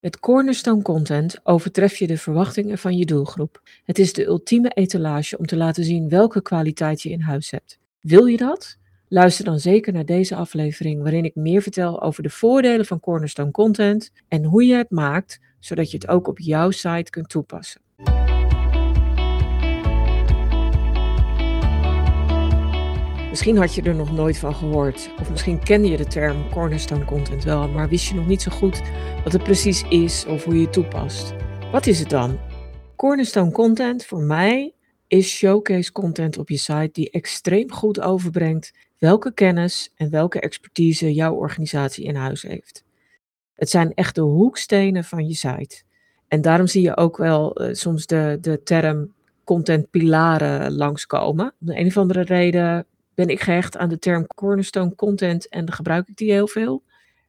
Met Cornerstone Content overtref je de verwachtingen van je doelgroep. Het is de ultieme etalage om te laten zien welke kwaliteit je in huis hebt. Wil je dat? Luister dan zeker naar deze aflevering waarin ik meer vertel over de voordelen van Cornerstone Content en hoe je het maakt zodat je het ook op jouw site kunt toepassen. Misschien had je er nog nooit van gehoord, of misschien kende je de term cornerstone content wel, maar wist je nog niet zo goed wat het precies is of hoe je het toepast. Wat is het dan? Cornerstone content voor mij is showcase content op je site die extreem goed overbrengt welke kennis en welke expertise jouw organisatie in huis heeft. Het zijn echt de hoekstenen van je site. En daarom zie je ook wel uh, soms de, de term contentpilaren langskomen. Om de een of andere reden ben ik gehecht aan de term cornerstone content en gebruik ik die heel veel.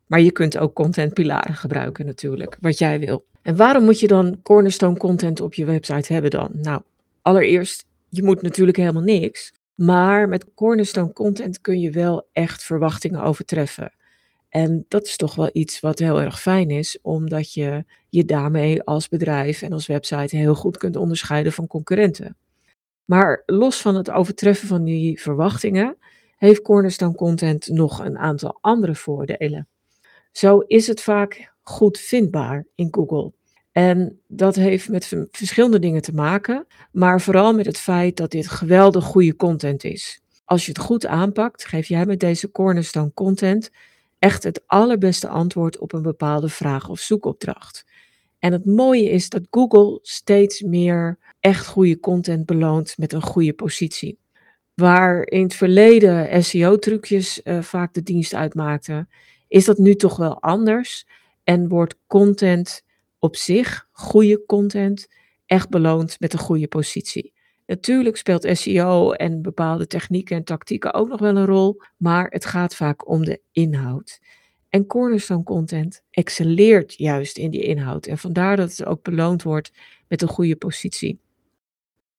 Maar je kunt ook contentpilaren gebruiken natuurlijk, wat jij wil. En waarom moet je dan cornerstone content op je website hebben dan? Nou, allereerst, je moet natuurlijk helemaal niks. Maar met cornerstone content kun je wel echt verwachtingen overtreffen. En dat is toch wel iets wat heel erg fijn is, omdat je je daarmee als bedrijf en als website heel goed kunt onderscheiden van concurrenten. Maar los van het overtreffen van die verwachtingen, heeft Cornerstone Content nog een aantal andere voordelen. Zo is het vaak goed vindbaar in Google. En dat heeft met verschillende dingen te maken, maar vooral met het feit dat dit geweldig goede content is. Als je het goed aanpakt, geef jij met deze Cornerstone Content echt het allerbeste antwoord op een bepaalde vraag of zoekopdracht. En het mooie is dat Google steeds meer echt goede content beloont met een goede positie. Waar in het verleden SEO-trucjes eh, vaak de dienst uitmaakten, is dat nu toch wel anders en wordt content op zich, goede content, echt beloond met een goede positie. Natuurlijk speelt SEO en bepaalde technieken en tactieken ook nog wel een rol, maar het gaat vaak om de inhoud. En cornerstone content excelleert juist in die inhoud en vandaar dat het ook beloond wordt met een goede positie.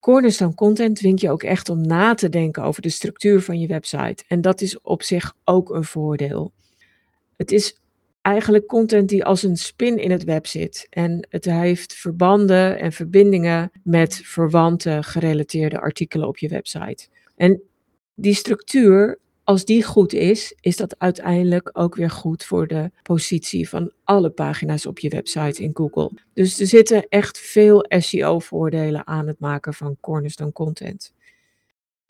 Cornerstone content dwingt je ook echt om na te denken over de structuur van je website en dat is op zich ook een voordeel. Het is eigenlijk content die als een spin in het web zit. En het heeft verbanden en verbindingen met verwante gerelateerde artikelen op je website. En die structuur, als die goed is, is dat uiteindelijk ook weer goed voor de positie van alle pagina's op je website in Google. Dus er zitten echt veel SEO-voordelen aan het maken van cornerstone content.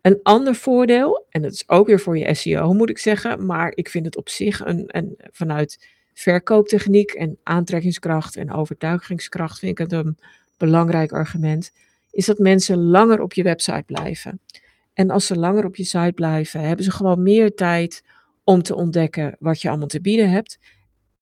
Een ander voordeel, en dat is ook weer voor je SEO moet ik zeggen, maar ik vind het op zich een, vanuit verkooptechniek en aantrekkingskracht en overtuigingskracht vind ik het een belangrijk argument, is dat mensen langer op je website blijven. En als ze langer op je site blijven, hebben ze gewoon meer tijd om te ontdekken wat je allemaal te bieden hebt.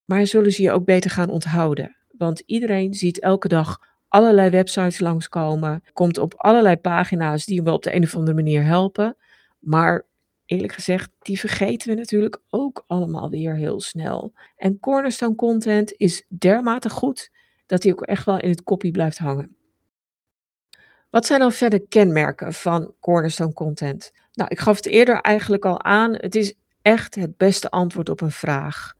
Maar zullen ze je ook beter gaan onthouden. Want iedereen ziet elke dag allerlei websites langskomen, komt op allerlei pagina's die hem wel op de een of andere manier helpen. Maar eerlijk gezegd, die vergeten we natuurlijk ook allemaal weer heel snel. En cornerstone content is dermate goed dat hij ook echt wel in het kopie blijft hangen. Wat zijn dan verder kenmerken van cornerstone content? Nou, ik gaf het eerder eigenlijk al aan. Het is echt het beste antwoord op een vraag.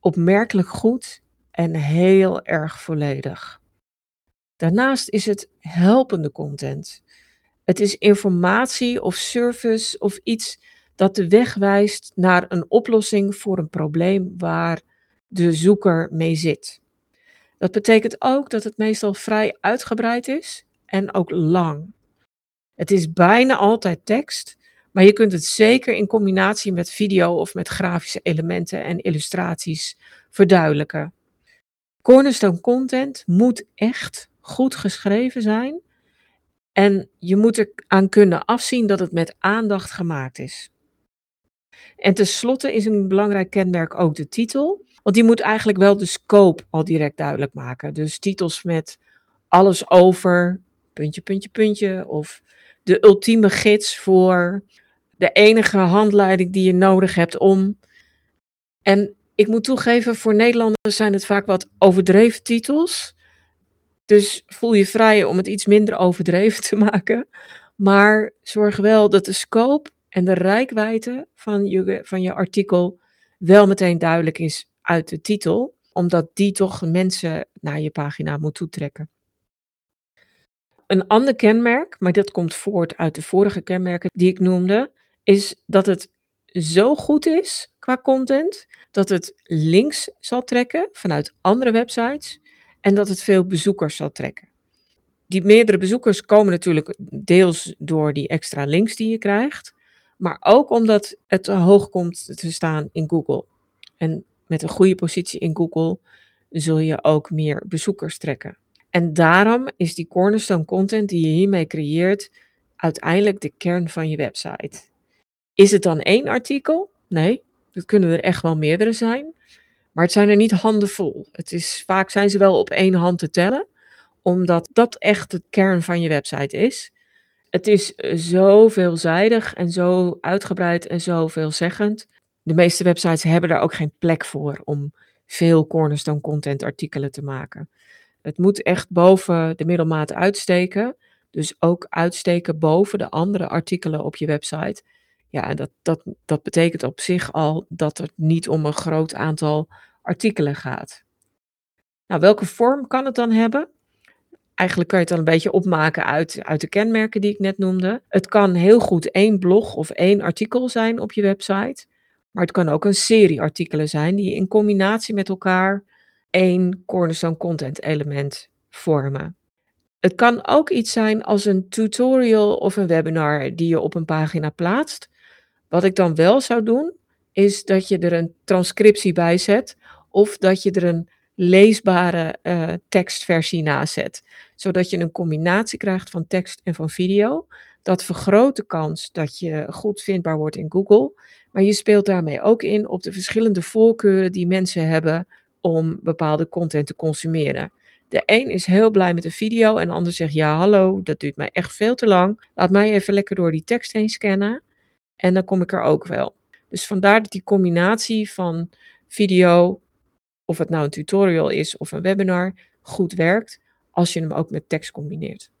Opmerkelijk goed en heel erg volledig. Daarnaast is het helpende content. Het is informatie of service of iets dat de weg wijst naar een oplossing voor een probleem waar de zoeker mee zit. Dat betekent ook dat het meestal vrij uitgebreid is en ook lang. Het is bijna altijd tekst, maar je kunt het zeker in combinatie met video of met grafische elementen en illustraties verduidelijken. Cornerstone content moet echt goed geschreven zijn en je moet er aan kunnen afzien dat het met aandacht gemaakt is. En tenslotte is een belangrijk kenmerk ook de titel. Want die moet eigenlijk wel de scope al direct duidelijk maken. Dus titels met alles over, puntje, puntje, puntje. Of de ultieme gids voor de enige handleiding die je nodig hebt om. En ik moet toegeven, voor Nederlanders zijn het vaak wat overdreven titels. Dus voel je vrij om het iets minder overdreven te maken. Maar zorg wel dat de scope en de rijkwijde van je, van je artikel wel meteen duidelijk is uit de titel. omdat die toch mensen naar je pagina moet toetrekken. Een ander kenmerk, maar dat komt voort uit de vorige kenmerken die ik noemde, is dat het zo goed is qua content dat het links zal trekken vanuit andere websites en dat het veel bezoekers zal trekken. Die meerdere bezoekers komen natuurlijk deels door die extra links die je krijgt, maar ook omdat het hoog komt te staan in Google. En met een goede positie in Google zul je ook meer bezoekers trekken. En daarom is die cornerstone content die je hiermee creëert uiteindelijk de kern van je website. Is het dan één artikel? Nee, dat kunnen er echt wel meerdere zijn. Maar het zijn er niet handenvol. Het is, vaak zijn ze wel op één hand te tellen, omdat dat echt de kern van je website is. Het is zo veelzijdig en zo uitgebreid en zo veelzeggend. De meeste websites hebben daar ook geen plek voor om veel cornerstone content artikelen te maken. Het moet echt boven de middelmaat uitsteken. Dus ook uitsteken boven de andere artikelen op je website. Ja, en dat, dat, dat betekent op zich al dat het niet om een groot aantal artikelen gaat. Nou, welke vorm kan het dan hebben? Eigenlijk kan je het dan een beetje opmaken uit, uit de kenmerken die ik net noemde. Het kan heel goed één blog of één artikel zijn op je website. Maar het kan ook een serie artikelen zijn die in combinatie met elkaar één cornerstone content element vormen. Het kan ook iets zijn als een tutorial of een webinar die je op een pagina plaatst. Wat ik dan wel zou doen, is dat je er een transcriptie bij zet of dat je er een leesbare uh, tekstversie naast zet. Zodat je een combinatie krijgt van tekst en van video. Dat vergroot de kans dat je goed vindbaar wordt in Google. Maar je speelt daarmee ook in op de verschillende voorkeuren die mensen hebben om bepaalde content te consumeren. De een is heel blij met de video en de ander zegt ja hallo, dat duurt mij echt veel te lang. Laat mij even lekker door die tekst heen scannen en dan kom ik er ook wel. Dus vandaar dat die combinatie van video, of het nou een tutorial is of een webinar, goed werkt als je hem ook met tekst combineert.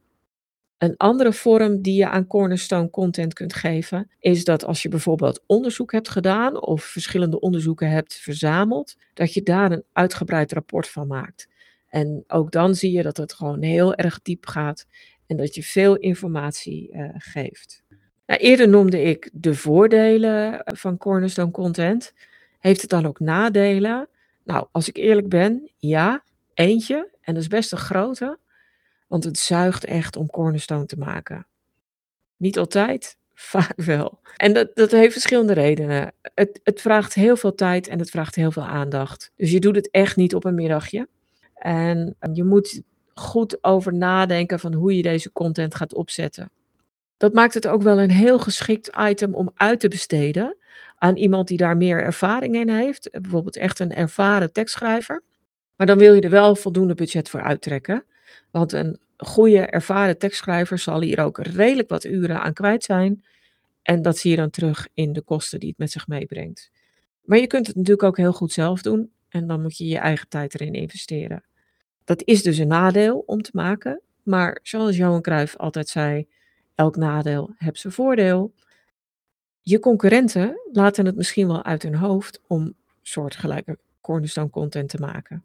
Een andere vorm die je aan Cornerstone content kunt geven, is dat als je bijvoorbeeld onderzoek hebt gedaan of verschillende onderzoeken hebt verzameld, dat je daar een uitgebreid rapport van maakt. En ook dan zie je dat het gewoon heel erg diep gaat en dat je veel informatie uh, geeft. Nou, eerder noemde ik de voordelen eh, van Cornerstone content. Heeft het dan ook nadelen? Nou, als ik eerlijk ben, ja, eentje. En dat is best een grote. Want het zuigt echt om cornerstone te maken. Niet altijd, vaak wel. En dat, dat heeft verschillende redenen. Het, het vraagt heel veel tijd en het vraagt heel veel aandacht. Dus je doet het echt niet op een middagje. En je moet goed over nadenken van hoe je deze content gaat opzetten. Dat maakt het ook wel een heel geschikt item om uit te besteden aan iemand die daar meer ervaring in heeft. Bijvoorbeeld echt een ervaren tekstschrijver. Maar dan wil je er wel voldoende budget voor uittrekken. Want een goede, ervaren tekstschrijver zal hier ook redelijk wat uren aan kwijt zijn. En dat zie je dan terug in de kosten die het met zich meebrengt. Maar je kunt het natuurlijk ook heel goed zelf doen. En dan moet je je eigen tijd erin investeren. Dat is dus een nadeel om te maken. Maar zoals Johan Cruijff altijd zei, elk nadeel heeft zijn voordeel. Je concurrenten laten het misschien wel uit hun hoofd om soortgelijke cornerstone content te maken.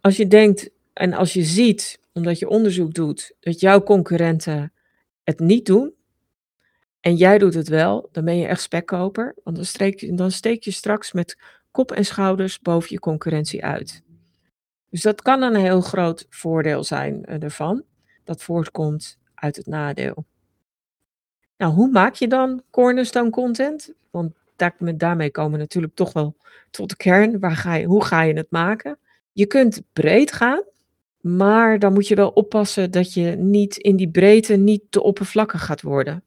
Als je denkt en als je ziet omdat je onderzoek doet, dat jouw concurrenten het niet doen en jij doet het wel, dan ben je echt spekkoper. Want dan, steek, dan steek je straks met kop en schouders boven je concurrentie uit. Dus dat kan een heel groot voordeel zijn uh, ervan, dat voortkomt uit het nadeel. Nou, hoe maak je dan cornerstone content? Want daar, daarmee komen we natuurlijk toch wel tot de kern. Waar ga je, hoe ga je het maken? Je kunt breed gaan, maar dan moet je wel oppassen dat je niet in die breedte niet te oppervlakkig gaat worden.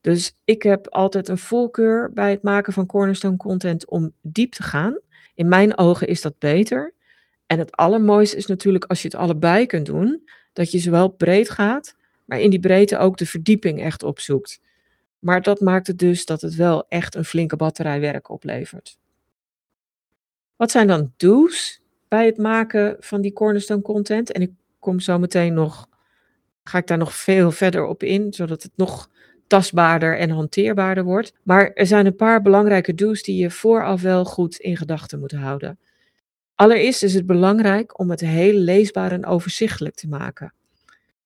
Dus ik heb altijd een voorkeur bij het maken van cornerstone content om diep te gaan. In mijn ogen is dat beter. En het allermooiste is natuurlijk als je het allebei kunt doen, dat je zowel breed gaat, maar in die breedte ook de verdieping echt opzoekt. Maar dat maakt het dus dat het wel echt een flinke batterij werk oplevert. Wat zijn dan do's bij het maken van die cornerstone content. En ik kom zo meteen nog, ga ik daar nog veel verder op in, zodat het nog tastbaarder en hanteerbaarder wordt. Maar er zijn een paar belangrijke do's die je vooraf wel goed in gedachten moet houden. Allereerst is het belangrijk om het heel leesbaar en overzichtelijk te maken.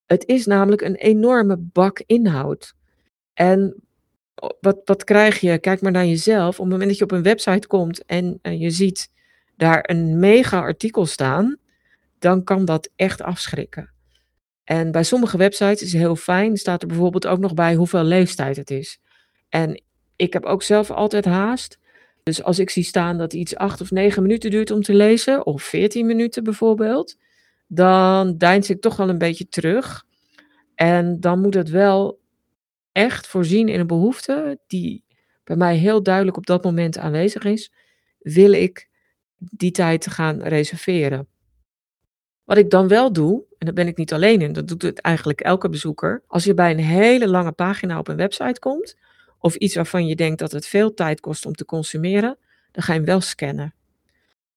Het is namelijk een enorme bak inhoud. En wat, wat krijg je? Kijk maar naar jezelf. Op het moment dat je op een website komt en, en je ziet daar een mega artikel staan, dan kan dat echt afschrikken. En bij sommige websites is het heel fijn, staat er bijvoorbeeld ook nog bij hoeveel leeftijd het is. En ik heb ook zelf altijd haast. Dus als ik zie staan dat iets acht of negen minuten duurt om te lezen, of veertien minuten bijvoorbeeld, dan deins ik toch wel een beetje terug. En dan moet het wel echt voorzien in een behoefte die bij mij heel duidelijk op dat moment aanwezig is. Wil ik die tijd gaan reserveren? Wat ik dan wel doe, en daar ben ik niet alleen in, dat doet het eigenlijk elke bezoeker. Als je bij een hele lange pagina op een website komt, of iets waarvan je denkt dat het veel tijd kost om te consumeren, dan ga je hem wel scannen.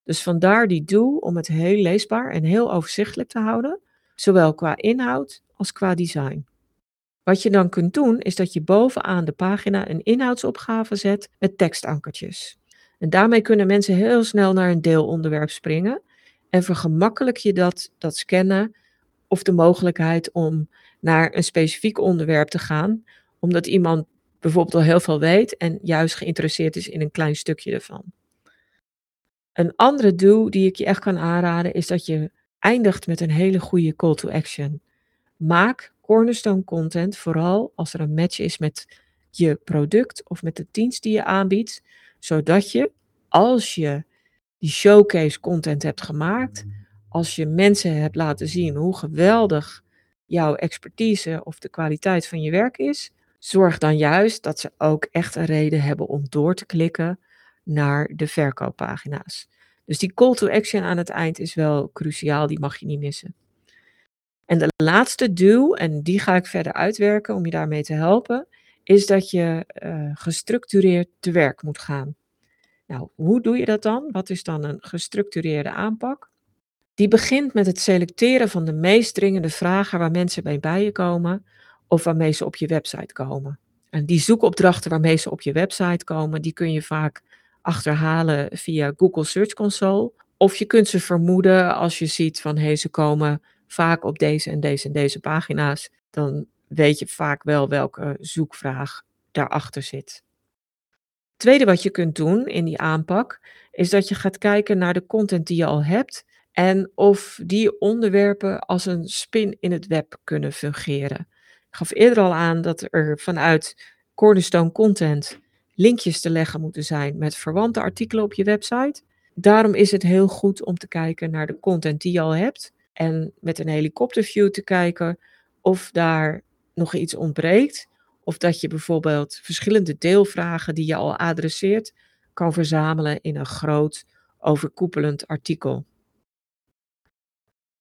Dus vandaar die doel om het heel leesbaar en heel overzichtelijk te houden, zowel qua inhoud als qua design. Wat je dan kunt doen, is dat je bovenaan de pagina een inhoudsopgave zet met tekstankertjes. En daarmee kunnen mensen heel snel naar een deelonderwerp springen en vergemakkelijk je dat, dat scannen of de mogelijkheid om naar een specifiek onderwerp te gaan, omdat iemand bijvoorbeeld al heel veel weet en juist geïnteresseerd is in een klein stukje ervan. Een andere do die ik je echt kan aanraden is dat je eindigt met een hele goede call to action. Maak cornerstone content vooral als er een match is met je product of met de dienst die je aanbiedt, zodat je als je die showcase content hebt gemaakt, als je mensen hebt laten zien hoe geweldig jouw expertise of de kwaliteit van je werk is, zorg dan juist dat ze ook echt een reden hebben om door te klikken naar de verkooppagina's. Dus die call to action aan het eind is wel cruciaal, die mag je niet missen. En de laatste do, en die ga ik verder uitwerken om je daarmee te helpen, is dat je uh, gestructureerd te werk moet gaan. Nou, hoe doe je dat dan? Wat is dan een gestructureerde aanpak? Die begint met het selecteren van de meest dringende vragen waar mensen bij bij je komen of waarmee ze op je website komen. En die zoekopdrachten waarmee ze op je website komen, die kun je vaak achterhalen via Google Search Console. Of je kunt ze vermoeden als je ziet van hé, hey, ze komen vaak op deze en deze en deze pagina's. Dan weet je vaak wel welke zoekvraag daarachter zit. Tweede wat je kunt doen in die aanpak, is dat je gaat kijken naar de content die je al hebt en of die onderwerpen als een spin in het web kunnen fungeren. Ik gaf eerder al aan dat er vanuit Cornerstone Content linkjes te leggen moeten zijn met verwante artikelen op je website. Daarom is het heel goed om te kijken naar de content die je al hebt en met een helikopterview te kijken of daar nog iets ontbreekt. Of dat je bijvoorbeeld verschillende deelvragen die je al adresseert kan verzamelen in een groot overkoepelend artikel.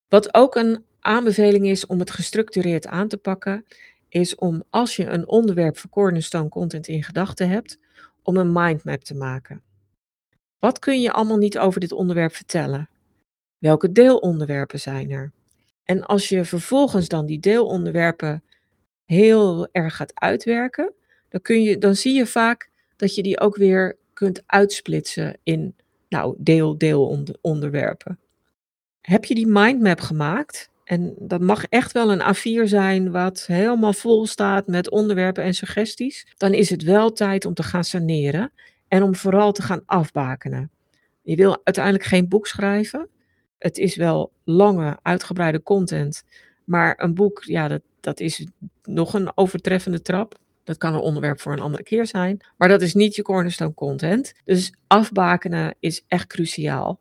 Wat ook een aanbeveling is om het gestructureerd aan te pakken, is om als je een onderwerp voor Cornerstone Content in gedachten hebt, om een mindmap te maken. Wat kun je allemaal niet over dit onderwerp vertellen? Welke deelonderwerpen zijn er? En als je vervolgens dan die deelonderwerpen heel erg gaat uitwerken, dan, kun je, dan zie je vaak dat je die ook weer kunt uitsplitsen in nou, deel-deel-onderwerpen. Heb je die mindmap gemaakt? En dat mag echt wel een A4 zijn wat helemaal vol staat met onderwerpen en suggesties. Dan is het wel tijd om te gaan saneren en om vooral te gaan afbakenen. Je wil uiteindelijk geen boek schrijven. Het is wel lange, uitgebreide content. Maar een boek, ja, dat, dat is nog een overtreffende trap. Dat kan een onderwerp voor een andere keer zijn. Maar dat is niet je cornerstone content. Dus afbakenen is echt cruciaal.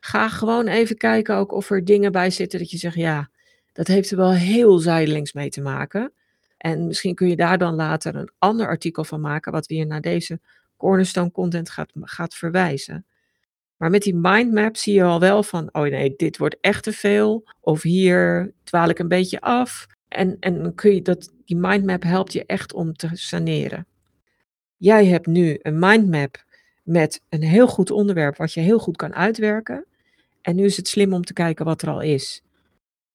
Ga gewoon even kijken ook of er dingen bij zitten dat je zegt, ja, dat heeft er wel heel zijdelings mee te maken. En misschien kun je daar dan later een ander artikel van maken, wat weer naar deze cornerstone content gaat, gaat verwijzen. Maar met die mindmap zie je al wel van, oh nee, dit wordt echt te veel. Of hier dwaal ik een beetje af. En, en kun je dat, die mindmap helpt je echt om te saneren. Jij hebt nu een mindmap met een heel goed onderwerp wat je heel goed kan uitwerken. En nu is het slim om te kijken wat er al is.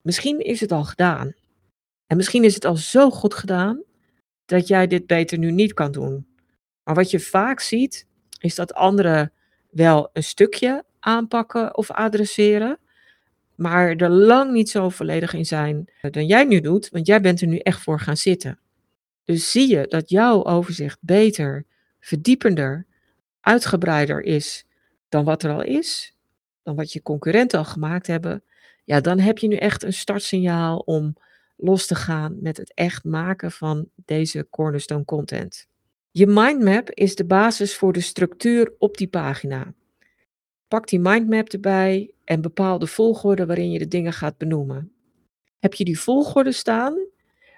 Misschien is het al gedaan. En misschien is het al zo goed gedaan dat jij dit beter nu niet kan doen. Maar wat je vaak ziet, is dat anderen wel een stukje aanpakken of adresseren, maar er lang niet zo volledig in zijn dan jij nu doet, want jij bent er nu echt voor gaan zitten. Dus zie je dat jouw overzicht beter, verdiepender, uitgebreider is dan wat er al is, dan wat je concurrenten al gemaakt hebben, ja, dan heb je nu echt een startsignaal om los te gaan met het echt maken van deze cornerstone content. Je mindmap is de basis voor de structuur op die pagina. Pak die mindmap erbij en bepaal de volgorde waarin je de dingen gaat benoemen. Heb je die volgorde staan?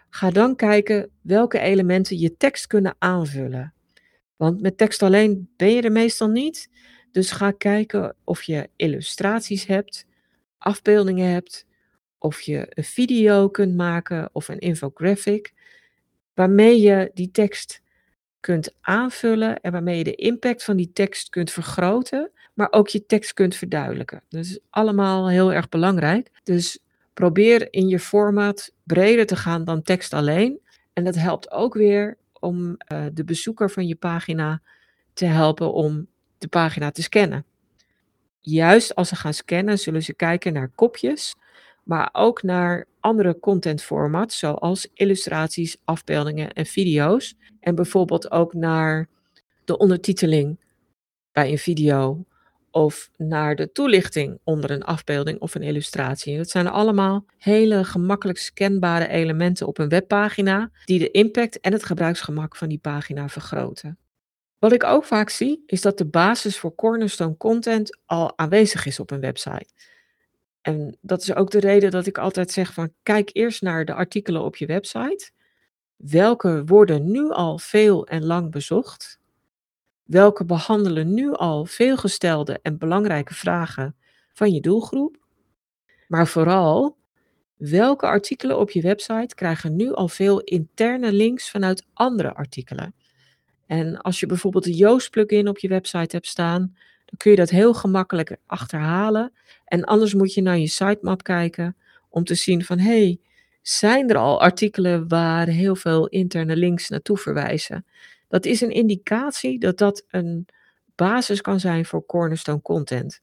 Ga dan kijken welke elementen je tekst kunnen aanvullen. Want met tekst alleen ben je er meestal niet. Dus ga kijken of je illustraties hebt, afbeeldingen hebt, of je een video kunt maken of een infographic, waarmee je die tekst kunt aanvullen en waarmee je de impact van die tekst kunt vergroten, maar ook je tekst kunt verduidelijken. Dat is allemaal heel erg belangrijk. Dus probeer in je format breder te gaan dan tekst alleen. En dat helpt ook weer om uh, de bezoeker van je pagina te helpen om de pagina te scannen. Juist als ze gaan scannen, zullen ze kijken naar kopjes, maar ook naar andere content formats, zoals illustraties, afbeeldingen en video's. En bijvoorbeeld ook naar de ondertiteling bij een video of naar de toelichting onder een afbeelding of een illustratie. Dat zijn allemaal hele gemakkelijk scanbare elementen op een webpagina die de impact en het gebruiksgemak van die pagina vergroten. Wat ik ook vaak zie, is dat de basis voor cornerstone content al aanwezig is op een website. En dat is ook de reden dat ik altijd zeg van kijk eerst naar de artikelen op je website. Welke worden nu al veel en lang bezocht? Welke behandelen nu al veelgestelde en belangrijke vragen van je doelgroep? Maar vooral, welke artikelen op je website krijgen nu al veel interne links vanuit andere artikelen? En als je bijvoorbeeld de Yoast plugin op je website hebt staan, dan kun je dat heel gemakkelijk achterhalen. En anders moet je naar je sitemap kijken om te zien van hé, hey, zijn er al artikelen waar heel veel interne links naartoe verwijzen? Dat is een indicatie dat dat een basis kan zijn voor cornerstone content.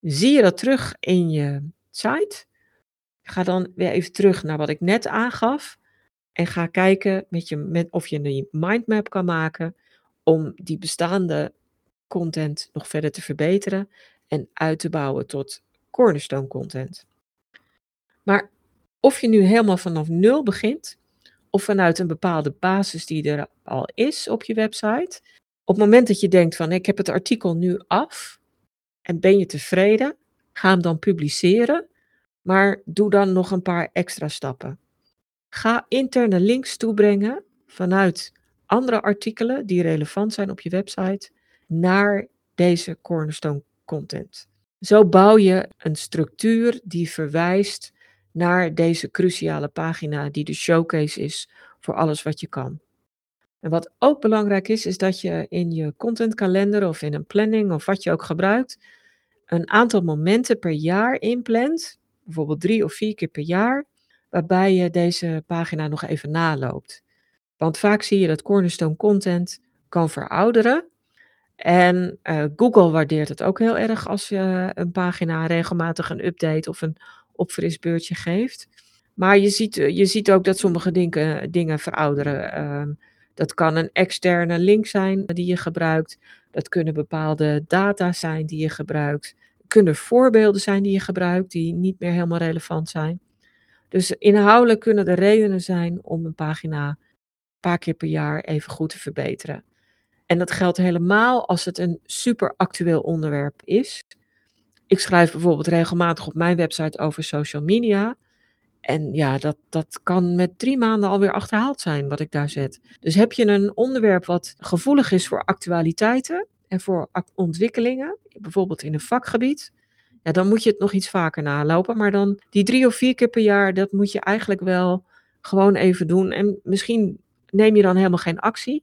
Zie je dat terug in je site? Ga dan weer even terug naar wat ik net aangaf. En ga kijken met je, met of je een mindmap kan maken om die bestaande content nog verder te verbeteren en uit te bouwen tot cornerstone content. Maar of je nu helemaal vanaf nul begint, of vanuit een bepaalde basis die er al is op je website. Op het moment dat je denkt van ik heb het artikel nu af en ben je tevreden, ga hem dan publiceren, maar doe dan nog een paar extra stappen. Ga interne links toebrengen vanuit andere artikelen die relevant zijn op je website naar deze cornerstone content. Zo bouw je een structuur die verwijst naar deze cruciale pagina die de showcase is voor alles wat je kan. En wat ook belangrijk is, is dat je in je contentkalender of in een planning of wat je ook gebruikt, een aantal momenten per jaar inplant, bijvoorbeeld drie of vier keer per jaar, waarbij je deze pagina nog even naloopt. Want vaak zie je dat cornerstone content kan verouderen. En uh, Google waardeert het ook heel erg als je een pagina regelmatig een update of een opfrisbeurtje geeft. Maar je ziet, eh, je ziet ook dat sommige dingen, dingen verouderen. Ehm, dat kan een externe link zijn die je gebruikt. Dat kunnen bepaalde data zijn die je gebruikt. Kunnen voorbeelden zijn die je gebruikt die niet meer helemaal relevant zijn. Dus inhoudelijk kunnen er redenen zijn om een pagina een paar keer per jaar even goed te verbeteren. En dat geldt helemaal als het een super actueel onderwerp is. Ik schrijf bijvoorbeeld regelmatig op mijn website over social media. En ja, dat, dat kan met drie maanden alweer achterhaald zijn wat ik daar zet. Dus heb je een onderwerp wat gevoelig is voor actualiteiten en voor ontwikkelingen, bijvoorbeeld in een vakgebied, ja, dan moet je het nog iets vaker nalopen. Maar dan die drie of vier keer per jaar, dat moet je eigenlijk wel gewoon even doen. En misschien neem je dan helemaal geen actie.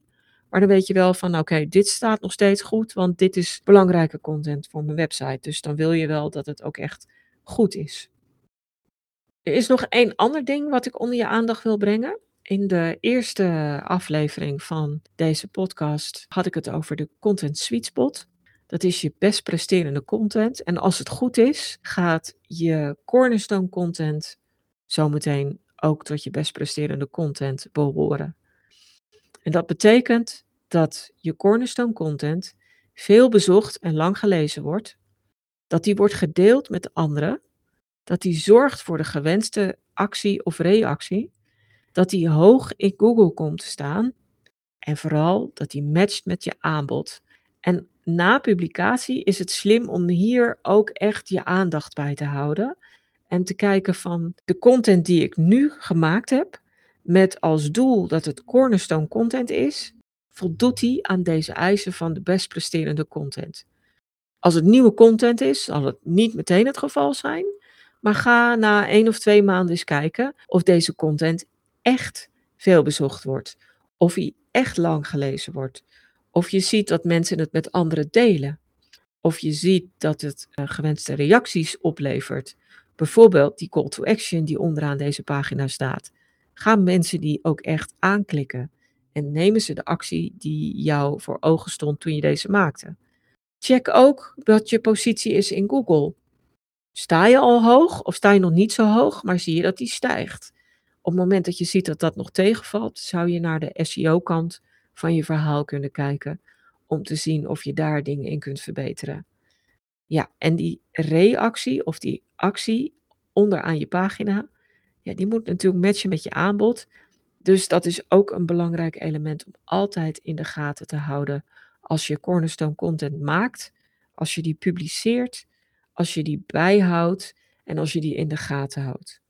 Maar dan weet je wel van, oké, dit staat nog steeds goed, want dit is belangrijke content voor mijn website. Dus dan wil je wel dat het ook echt goed is. Er is nog één ander ding wat ik onder je aandacht wil brengen. In de eerste aflevering van deze podcast had ik het over de Content Sweet Spot. Dat is je best presterende content. En als het goed is, gaat je cornerstone content zometeen ook tot je best presterende content behoren. En dat betekent dat je cornerstone content veel bezocht en lang gelezen wordt, dat die wordt gedeeld met anderen, dat die zorgt voor de gewenste actie of reactie, dat die hoog in Google komt te staan en vooral dat die matcht met je aanbod. En na publicatie is het slim om hier ook echt je aandacht bij te houden en te kijken van de content die ik nu gemaakt heb, met als doel dat het cornerstone content is, voldoet die aan deze eisen van de best presterende content. Als het nieuwe content is, zal het niet meteen het geval zijn, maar ga na één of twee maanden eens kijken of deze content echt veel bezocht wordt, of hij echt lang gelezen wordt, of je ziet dat mensen het met anderen delen, of je ziet dat het uh, gewenste reacties oplevert. Bijvoorbeeld die call to action die onderaan deze pagina staat. Gaan mensen die ook echt aanklikken en nemen ze de actie die jou voor ogen stond toen je deze maakte. Check ook wat je positie is in Google. Sta je al hoog of sta je nog niet zo hoog, maar zie je dat die stijgt? Op het moment dat je ziet dat dat nog tegenvalt, zou je naar de SEO-kant van je verhaal kunnen kijken om te zien of je daar dingen in kunt verbeteren. Ja, en die reactie of die actie onderaan je pagina, die moet natuurlijk matchen met je aanbod. Dus dat is ook een belangrijk element om altijd in de gaten te houden als je cornerstone content maakt, als je die publiceert, als je die bijhoudt en als je die in de gaten houdt.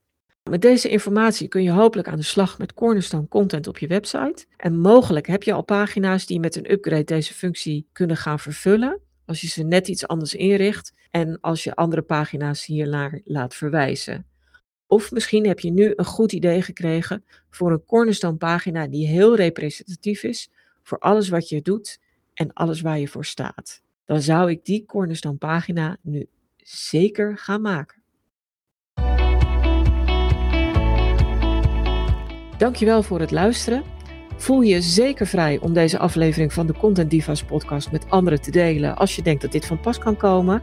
Met deze informatie kun je hopelijk aan de slag met cornerstone content op je website. En mogelijk heb je al pagina's die met een upgrade deze functie kunnen gaan vervullen. Als je ze net iets anders inricht en als je andere pagina's hiernaar laat verwijzen. Of misschien heb je nu een goed idee gekregen voor een cornerstone pagina die heel representatief is voor alles wat je doet en alles waar je voor staat. Dan zou ik die cornerstone pagina nu zeker gaan maken. Dankjewel voor het luisteren. Voel je zeker vrij om deze aflevering van de Content Divas podcast met anderen te delen als je denkt dat dit van pas kan komen.